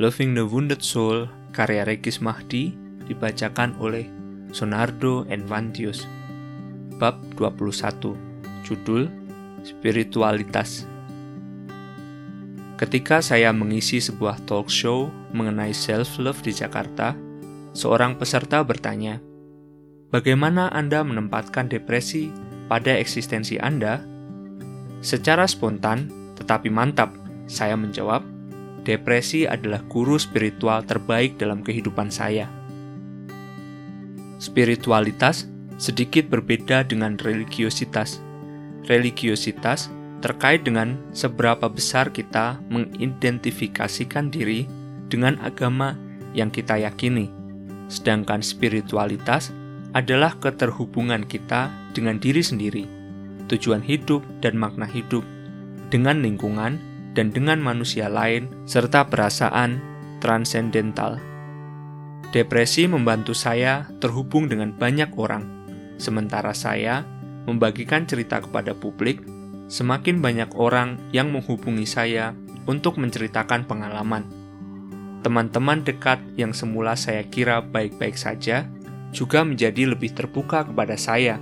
Loving the Wounded Soul karya Regis Mahdi dibacakan oleh Sonardo Envantius. Bab 21. Judul Spiritualitas. Ketika saya mengisi sebuah talk show mengenai self-love di Jakarta, seorang peserta bertanya, "Bagaimana Anda menempatkan depresi pada eksistensi Anda?" Secara spontan tetapi mantap, saya menjawab, depresi adalah guru spiritual terbaik dalam kehidupan saya. Spiritualitas sedikit berbeda dengan religiositas. Religiositas terkait dengan seberapa besar kita mengidentifikasikan diri dengan agama yang kita yakini. Sedangkan spiritualitas adalah keterhubungan kita dengan diri sendiri, tujuan hidup dan makna hidup, dengan lingkungan dan dengan manusia lain, serta perasaan transendental. Depresi membantu saya terhubung dengan banyak orang, sementara saya membagikan cerita kepada publik. Semakin banyak orang yang menghubungi saya untuk menceritakan pengalaman. Teman-teman dekat yang semula saya kira baik-baik saja juga menjadi lebih terbuka kepada saya.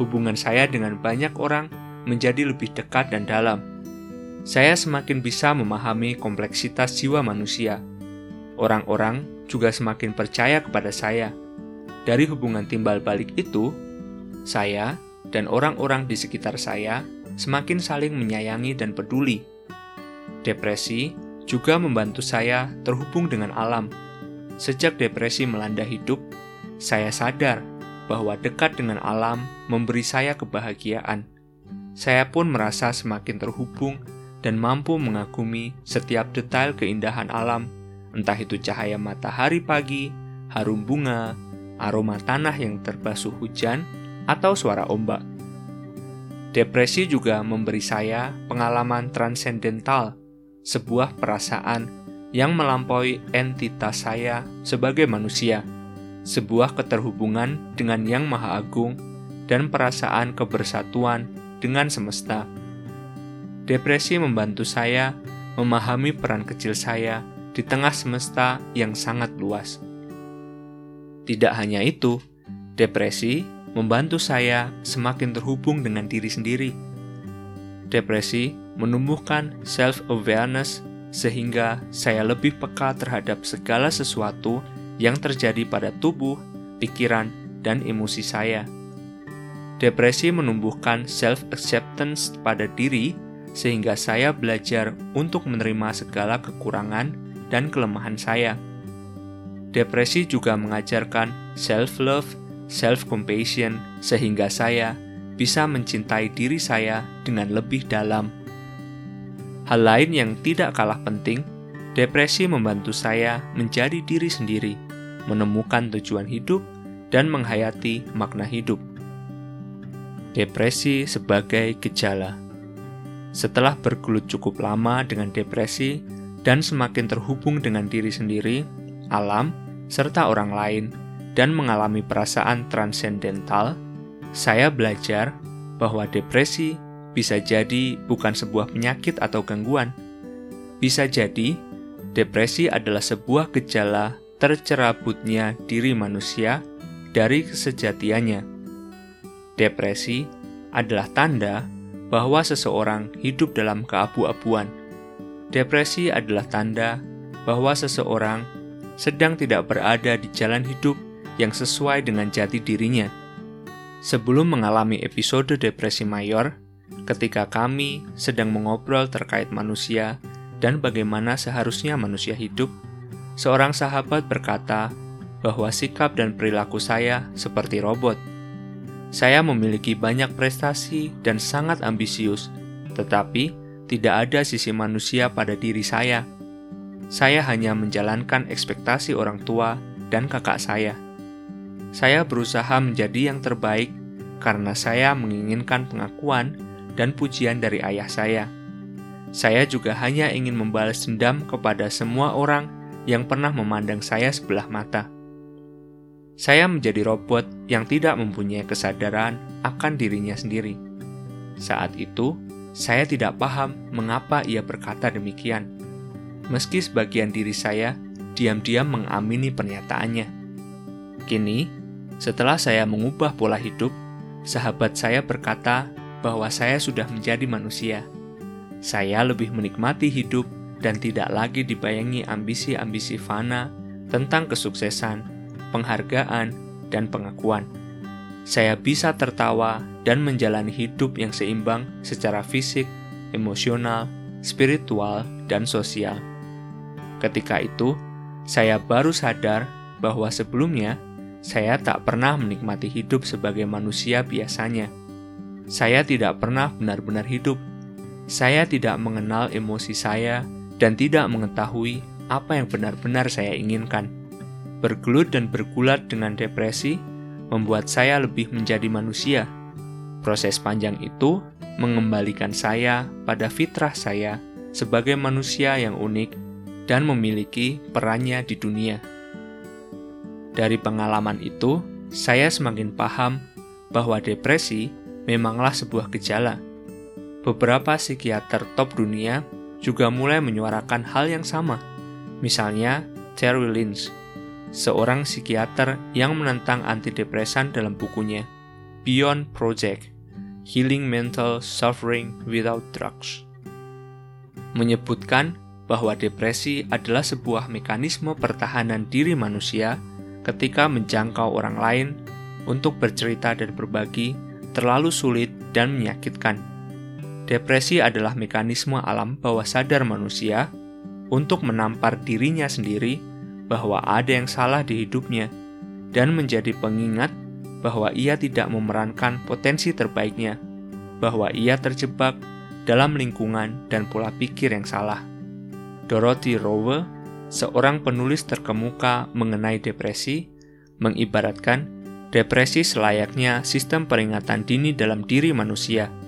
Hubungan saya dengan banyak orang menjadi lebih dekat dan dalam saya semakin bisa memahami kompleksitas jiwa manusia. Orang-orang juga semakin percaya kepada saya. Dari hubungan timbal balik itu, saya dan orang-orang di sekitar saya semakin saling menyayangi dan peduli. Depresi juga membantu saya terhubung dengan alam. Sejak depresi melanda hidup, saya sadar bahwa dekat dengan alam memberi saya kebahagiaan. Saya pun merasa semakin terhubung dan mampu mengagumi setiap detail keindahan alam, entah itu cahaya matahari pagi, harum bunga, aroma tanah yang terbasuh hujan, atau suara ombak. Depresi juga memberi saya pengalaman transendental, sebuah perasaan yang melampaui entitas saya sebagai manusia, sebuah keterhubungan dengan Yang Maha Agung, dan perasaan kebersatuan dengan semesta. Depresi membantu saya memahami peran kecil saya di tengah semesta yang sangat luas. Tidak hanya itu, depresi membantu saya semakin terhubung dengan diri sendiri. Depresi menumbuhkan self-awareness sehingga saya lebih peka terhadap segala sesuatu yang terjadi pada tubuh, pikiran, dan emosi saya. Depresi menumbuhkan self-acceptance pada diri sehingga saya belajar untuk menerima segala kekurangan dan kelemahan saya. Depresi juga mengajarkan self-love, self-compassion, sehingga saya bisa mencintai diri saya dengan lebih dalam. Hal lain yang tidak kalah penting, depresi membantu saya menjadi diri sendiri, menemukan tujuan hidup, dan menghayati makna hidup. Depresi sebagai gejala. Setelah bergelut cukup lama dengan depresi dan semakin terhubung dengan diri sendiri, alam, serta orang lain, dan mengalami perasaan transendental, saya belajar bahwa depresi bisa jadi bukan sebuah penyakit atau gangguan. Bisa jadi, depresi adalah sebuah gejala tercerabutnya diri manusia dari kesejatiannya. Depresi adalah tanda bahwa seseorang hidup dalam keabu-abuan. Depresi adalah tanda bahwa seseorang sedang tidak berada di jalan hidup yang sesuai dengan jati dirinya. Sebelum mengalami episode depresi mayor, ketika kami sedang mengobrol terkait manusia dan bagaimana seharusnya manusia hidup, seorang sahabat berkata bahwa sikap dan perilaku saya seperti robot saya memiliki banyak prestasi dan sangat ambisius, tetapi tidak ada sisi manusia pada diri saya. Saya hanya menjalankan ekspektasi orang tua dan kakak saya. Saya berusaha menjadi yang terbaik karena saya menginginkan pengakuan dan pujian dari ayah saya. Saya juga hanya ingin membalas dendam kepada semua orang yang pernah memandang saya sebelah mata. Saya menjadi robot yang tidak mempunyai kesadaran akan dirinya sendiri. Saat itu, saya tidak paham mengapa ia berkata demikian. meski sebagian diri saya diam-diam mengamini pernyataannya. Kini, setelah saya mengubah pola hidup, sahabat saya berkata bahwa saya sudah menjadi manusia. Saya lebih menikmati hidup dan tidak lagi dibayangi ambisi-ambisi fana tentang kesuksesan, penghargaan, dan pengakuan. Saya bisa tertawa dan menjalani hidup yang seimbang secara fisik, emosional, spiritual, dan sosial. Ketika itu, saya baru sadar bahwa sebelumnya saya tak pernah menikmati hidup sebagai manusia biasanya. Saya tidak pernah benar-benar hidup. Saya tidak mengenal emosi saya dan tidak mengetahui apa yang benar-benar saya inginkan. Bergelut dan bergulat dengan depresi membuat saya lebih menjadi manusia. Proses panjang itu mengembalikan saya pada fitrah saya sebagai manusia yang unik dan memiliki perannya di dunia. Dari pengalaman itu, saya semakin paham bahwa depresi memanglah sebuah gejala. Beberapa psikiater top dunia juga mulai menyuarakan hal yang sama. Misalnya, Terry Lynch, seorang psikiater yang menentang antidepresan dalam bukunya Beyond Project, Healing Mental Suffering Without Drugs. Menyebutkan bahwa depresi adalah sebuah mekanisme pertahanan diri manusia ketika menjangkau orang lain untuk bercerita dan berbagi terlalu sulit dan menyakitkan Depresi adalah mekanisme alam bawah sadar manusia untuk menampar dirinya sendiri bahwa ada yang salah di hidupnya dan menjadi pengingat bahwa ia tidak memerankan potensi terbaiknya, bahwa ia terjebak dalam lingkungan dan pola pikir yang salah. Dorothy Rowe, seorang penulis terkemuka mengenai depresi, mengibaratkan depresi selayaknya sistem peringatan dini dalam diri manusia –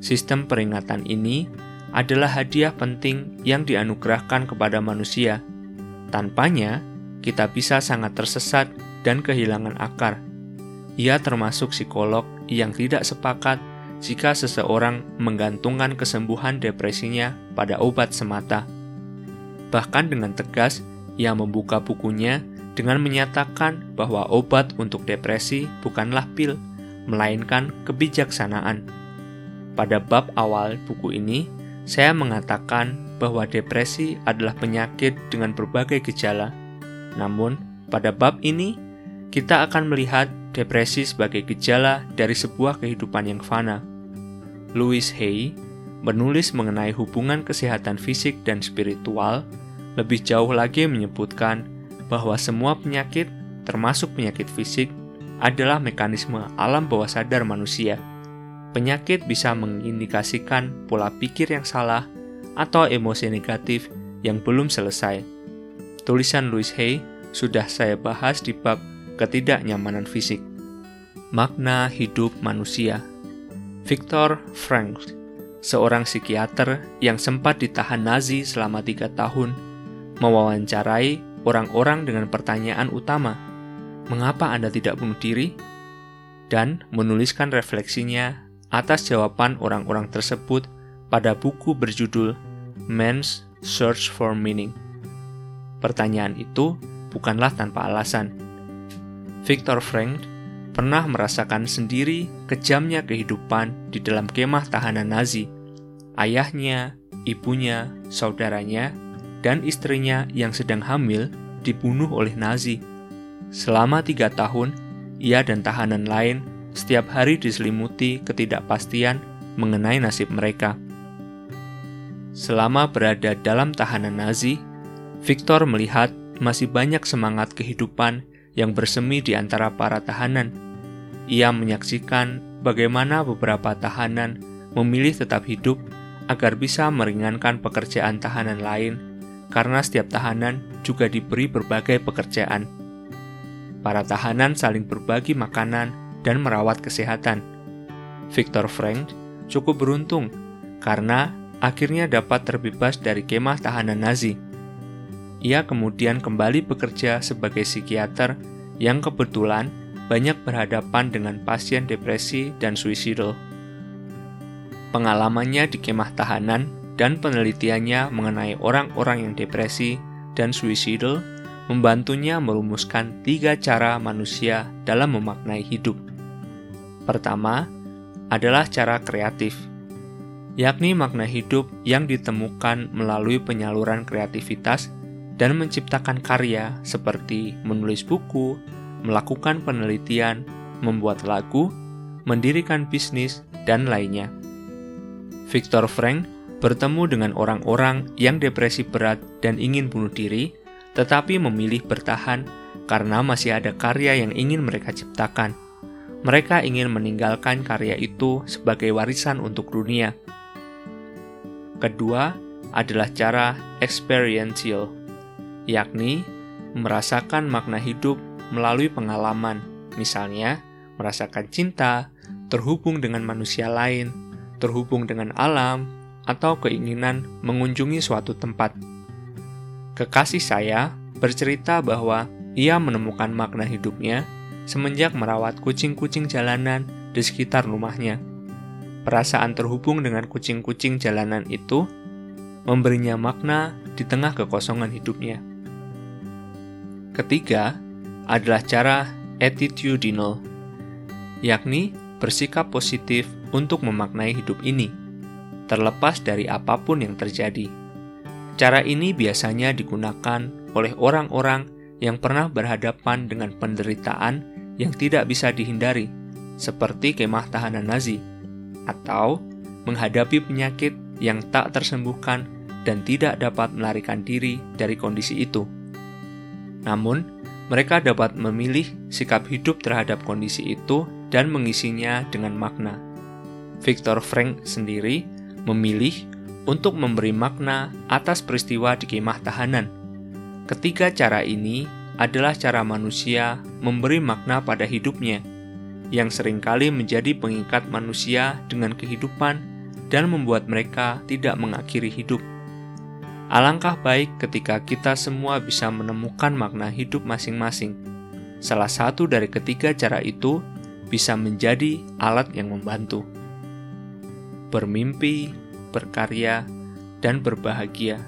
Sistem peringatan ini adalah hadiah penting yang dianugerahkan kepada manusia. Tanpanya, kita bisa sangat tersesat dan kehilangan akar. Ia termasuk psikolog yang tidak sepakat jika seseorang menggantungkan kesembuhan depresinya pada obat semata. Bahkan dengan tegas, ia membuka bukunya dengan menyatakan bahwa obat untuk depresi bukanlah pil, melainkan kebijaksanaan. Pada bab awal buku ini, saya mengatakan bahwa depresi adalah penyakit dengan berbagai gejala. Namun, pada bab ini, kita akan melihat depresi sebagai gejala dari sebuah kehidupan yang fana. Louis Hay menulis mengenai hubungan kesehatan fisik dan spiritual, lebih jauh lagi menyebutkan bahwa semua penyakit, termasuk penyakit fisik, adalah mekanisme alam bawah sadar manusia penyakit bisa mengindikasikan pola pikir yang salah atau emosi negatif yang belum selesai. Tulisan Louis Hay sudah saya bahas di bab ketidaknyamanan fisik. Makna hidup manusia. Viktor Frankl, seorang psikiater yang sempat ditahan Nazi selama tiga tahun, mewawancarai orang-orang dengan pertanyaan utama, "Mengapa Anda tidak bunuh diri?" dan menuliskan refleksinya atas jawaban orang-orang tersebut pada buku berjudul Man's Search for Meaning. Pertanyaan itu bukanlah tanpa alasan. Viktor Frankl pernah merasakan sendiri kejamnya kehidupan di dalam kemah tahanan Nazi. Ayahnya, ibunya, saudaranya, dan istrinya yang sedang hamil dibunuh oleh Nazi. Selama tiga tahun, ia dan tahanan lain setiap hari diselimuti ketidakpastian mengenai nasib mereka. Selama berada dalam tahanan Nazi, Victor melihat masih banyak semangat kehidupan yang bersemi di antara para tahanan. Ia menyaksikan bagaimana beberapa tahanan memilih tetap hidup agar bisa meringankan pekerjaan tahanan lain, karena setiap tahanan juga diberi berbagai pekerjaan. Para tahanan saling berbagi makanan dan merawat kesehatan. Viktor Frank cukup beruntung karena akhirnya dapat terbebas dari kemah tahanan Nazi. Ia kemudian kembali bekerja sebagai psikiater yang kebetulan banyak berhadapan dengan pasien depresi dan suicidal. Pengalamannya di kemah tahanan dan penelitiannya mengenai orang-orang yang depresi dan suicidal membantunya merumuskan tiga cara manusia dalam memaknai hidup. Pertama, adalah cara kreatif, yakni makna hidup yang ditemukan melalui penyaluran kreativitas dan menciptakan karya seperti menulis buku, melakukan penelitian, membuat lagu, mendirikan bisnis, dan lainnya. Viktor Frank bertemu dengan orang-orang yang depresi berat dan ingin bunuh diri, tetapi memilih bertahan karena masih ada karya yang ingin mereka ciptakan. Mereka ingin meninggalkan karya itu sebagai warisan untuk dunia. Kedua adalah cara experiential, yakni merasakan makna hidup melalui pengalaman, misalnya merasakan cinta, terhubung dengan manusia lain, terhubung dengan alam, atau keinginan mengunjungi suatu tempat. Kekasih saya bercerita bahwa ia menemukan makna hidupnya semenjak merawat kucing-kucing jalanan di sekitar rumahnya. Perasaan terhubung dengan kucing-kucing jalanan itu memberinya makna di tengah kekosongan hidupnya. Ketiga adalah cara attitudinal, yakni bersikap positif untuk memaknai hidup ini terlepas dari apa pun yang terjadi. Cara ini biasanya digunakan oleh orang-orang yang pernah berhadapan dengan penderitaan yang tidak bisa dihindari, seperti kemah tahanan Nazi, atau menghadapi penyakit yang tak tersembuhkan dan tidak dapat melarikan diri dari kondisi itu. Namun, mereka dapat memilih sikap hidup terhadap kondisi itu dan mengisinya dengan makna. Viktor Frank sendiri memilih untuk memberi makna atas peristiwa di kemah tahanan. Ketiga cara ini adalah cara manusia memberi makna pada hidupnya, yang sering kali menjadi pengikat manusia dengan kehidupan dan membuat mereka tidak mengakhiri hidup. Alangkah baik ketika kita semua bisa menemukan makna hidup masing-masing. Salah satu dari ketiga cara itu bisa menjadi alat yang membantu bermimpi, berkarya, dan berbahagia.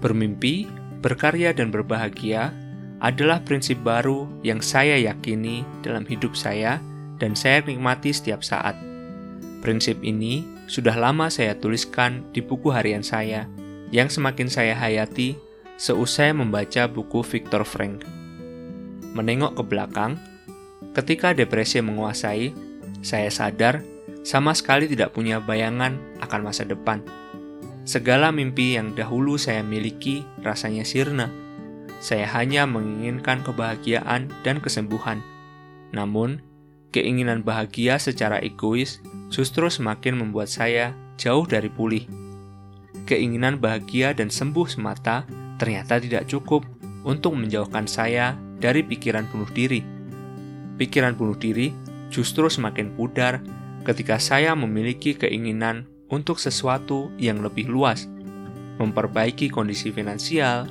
Bermimpi, berkarya, dan berbahagia adalah prinsip baru yang saya yakini dalam hidup saya dan saya nikmati setiap saat. Prinsip ini sudah lama saya tuliskan di buku harian saya yang semakin saya hayati seusai membaca buku Viktor Frank. Menengok ke belakang, ketika depresi menguasai, saya sadar sama sekali tidak punya bayangan akan masa depan. Segala mimpi yang dahulu saya miliki rasanya sirna. Saya hanya menginginkan kebahagiaan dan kesembuhan. Namun, keinginan bahagia secara egois justru semakin membuat saya jauh dari pulih. Keinginan bahagia dan sembuh semata ternyata tidak cukup untuk menjauhkan saya dari pikiran bunuh diri. Pikiran bunuh diri justru semakin pudar ketika saya memiliki keinginan untuk sesuatu yang lebih luas, memperbaiki kondisi finansial,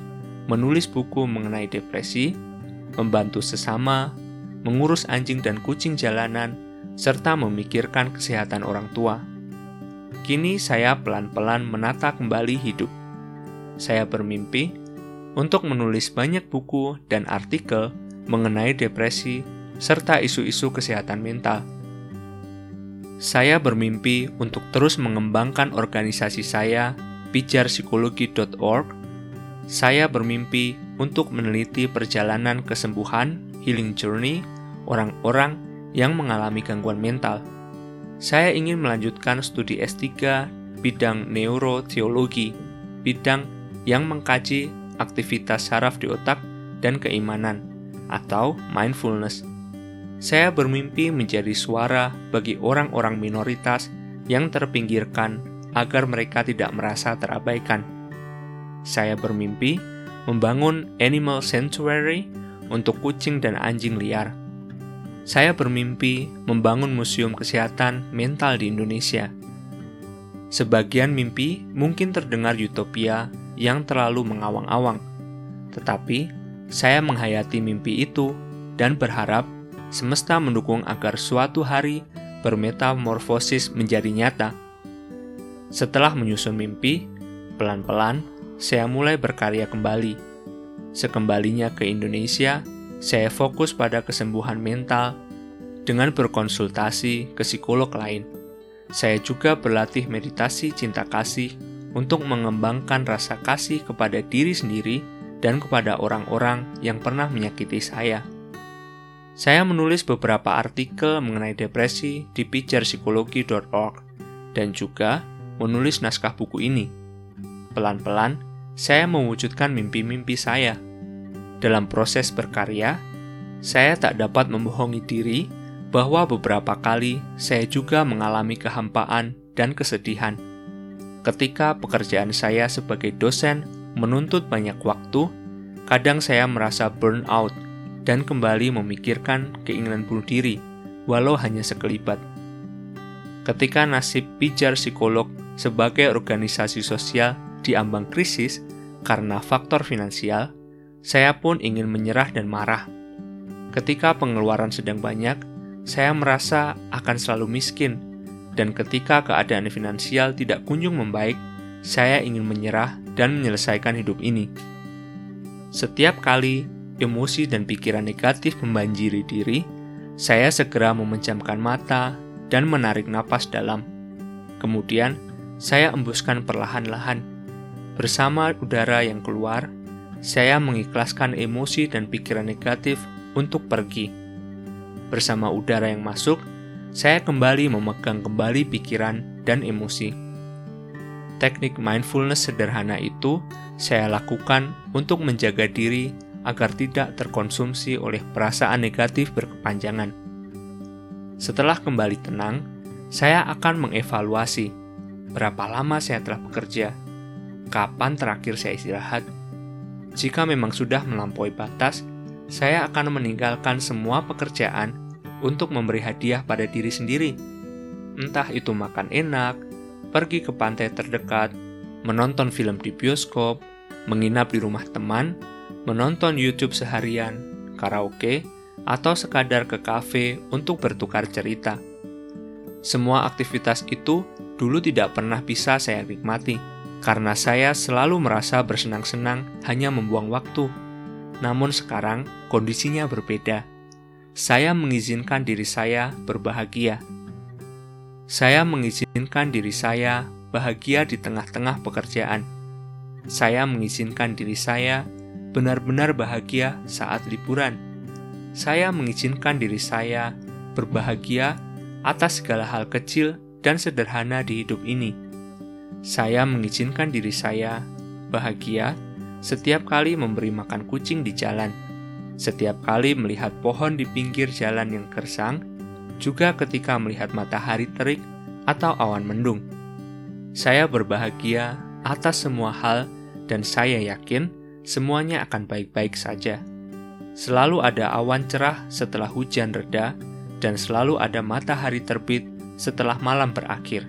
menulis buku mengenai depresi, membantu sesama, mengurus anjing dan kucing jalanan, serta memikirkan kesehatan orang tua. Kini saya pelan-pelan menata kembali hidup. Saya bermimpi untuk menulis banyak buku dan artikel mengenai depresi serta isu-isu kesehatan mental saya bermimpi untuk terus mengembangkan organisasi saya, pijarpsikologi.org. Saya bermimpi untuk meneliti perjalanan kesembuhan, healing journey, orang-orang yang mengalami gangguan mental. Saya ingin melanjutkan studi S3 bidang neuroteologi, bidang yang mengkaji aktivitas saraf di otak dan keimanan, atau mindfulness. Saya bermimpi menjadi suara bagi orang-orang minoritas yang terpinggirkan agar mereka tidak merasa terabaikan. Saya bermimpi membangun animal sanctuary untuk kucing dan anjing liar. Saya bermimpi membangun museum kesehatan mental di Indonesia. Sebagian mimpi mungkin terdengar utopia yang terlalu mengawang-awang, tetapi saya menghayati mimpi itu dan berharap semesta mendukung agar suatu hari bermetamorfosis menjadi nyata. Setelah menyusun mimpi, pelan-pelan saya mulai berkarya kembali. Sekembalinya ke Indonesia, saya fokus pada kesembuhan mental dengan berkonsultasi ke psikolog lain. Saya juga berlatih meditasi cinta kasih untuk mengembangkan rasa kasih kepada diri sendiri dan kepada orang-orang yang pernah menyakiti saya. Saya menulis beberapa artikel mengenai depresi di pijarpsikologi.org dan juga menulis naskah buku ini. Pelan-pelan, saya mewujudkan mimpi-mimpi saya. Dalam proses berkarya, saya tak dapat membohongi diri bahwa beberapa kali saya juga mengalami kehampaan dan kesedihan. Ketika pekerjaan saya sebagai dosen menuntut banyak waktu, kadang saya merasa burnout dan kembali memikirkan keinginan bunuh diri, walau hanya sekelibat. Ketika nasib pijar psikolog sebagai organisasi sosial diambang krisis karena faktor finansial, saya pun ingin menyerah dan marah. Ketika pengeluaran sedang banyak, saya merasa akan selalu miskin, dan ketika keadaan finansial tidak kunjung membaik, saya ingin menyerah dan menyelesaikan hidup ini. Setiap kali emosi dan pikiran negatif membanjiri diri, saya segera memejamkan mata dan menarik napas dalam. Kemudian, saya embuskan perlahan-lahan. Bersama udara yang keluar, saya mengikhlaskan emosi dan pikiran negatif untuk pergi. Bersama udara yang masuk, saya kembali memegang kembali pikiran dan emosi. Teknik mindfulness sederhana itu saya lakukan untuk menjaga diri agar tidak terkonsumsi oleh perasaan negatif berkepanjangan. Setelah kembali tenang, saya akan mengevaluasi berapa lama saya telah bekerja, kapan terakhir saya istirahat. Jika memang sudah melampaui batas, saya akan meninggalkan semua pekerjaan untuk memberi hadiah pada diri sendiri. Entah itu makan enak, pergi ke pantai terdekat, menonton film di bioskop, menginap di rumah teman, menonton YouTube seharian, karaoke, atau sekadar ke kafe untuk bertukar cerita. Semua aktivitas itu dulu tidak pernah bisa saya nikmati, karena saya selalu merasa bersenang-senang hanya membuang waktu. Namun sekarang kondisinya berbeda. Saya mengizinkan diri saya berbahagia. Saya mengizinkan diri saya bahagia di tengah-tengah pekerjaan. Saya mengizinkan diri saya benar-benar bahagia saat liburan. Saya mengizinkan diri saya berbahagia atas segala hal kecil dan sederhana di hidup ini. Saya mengizinkan diri saya bahagia setiap kali memberi makan kucing di jalan, setiap kali melihat pohon di pinggir jalan yang gersang, juga ketika melihat matahari terik atau awan mendung. Saya berbahagia atas semua hal, dan saya yakin semuanya akan baik-baik saja. Selalu ada awan cerah setelah hujan reda, dan selalu ada matahari terbit setelah malam berakhir.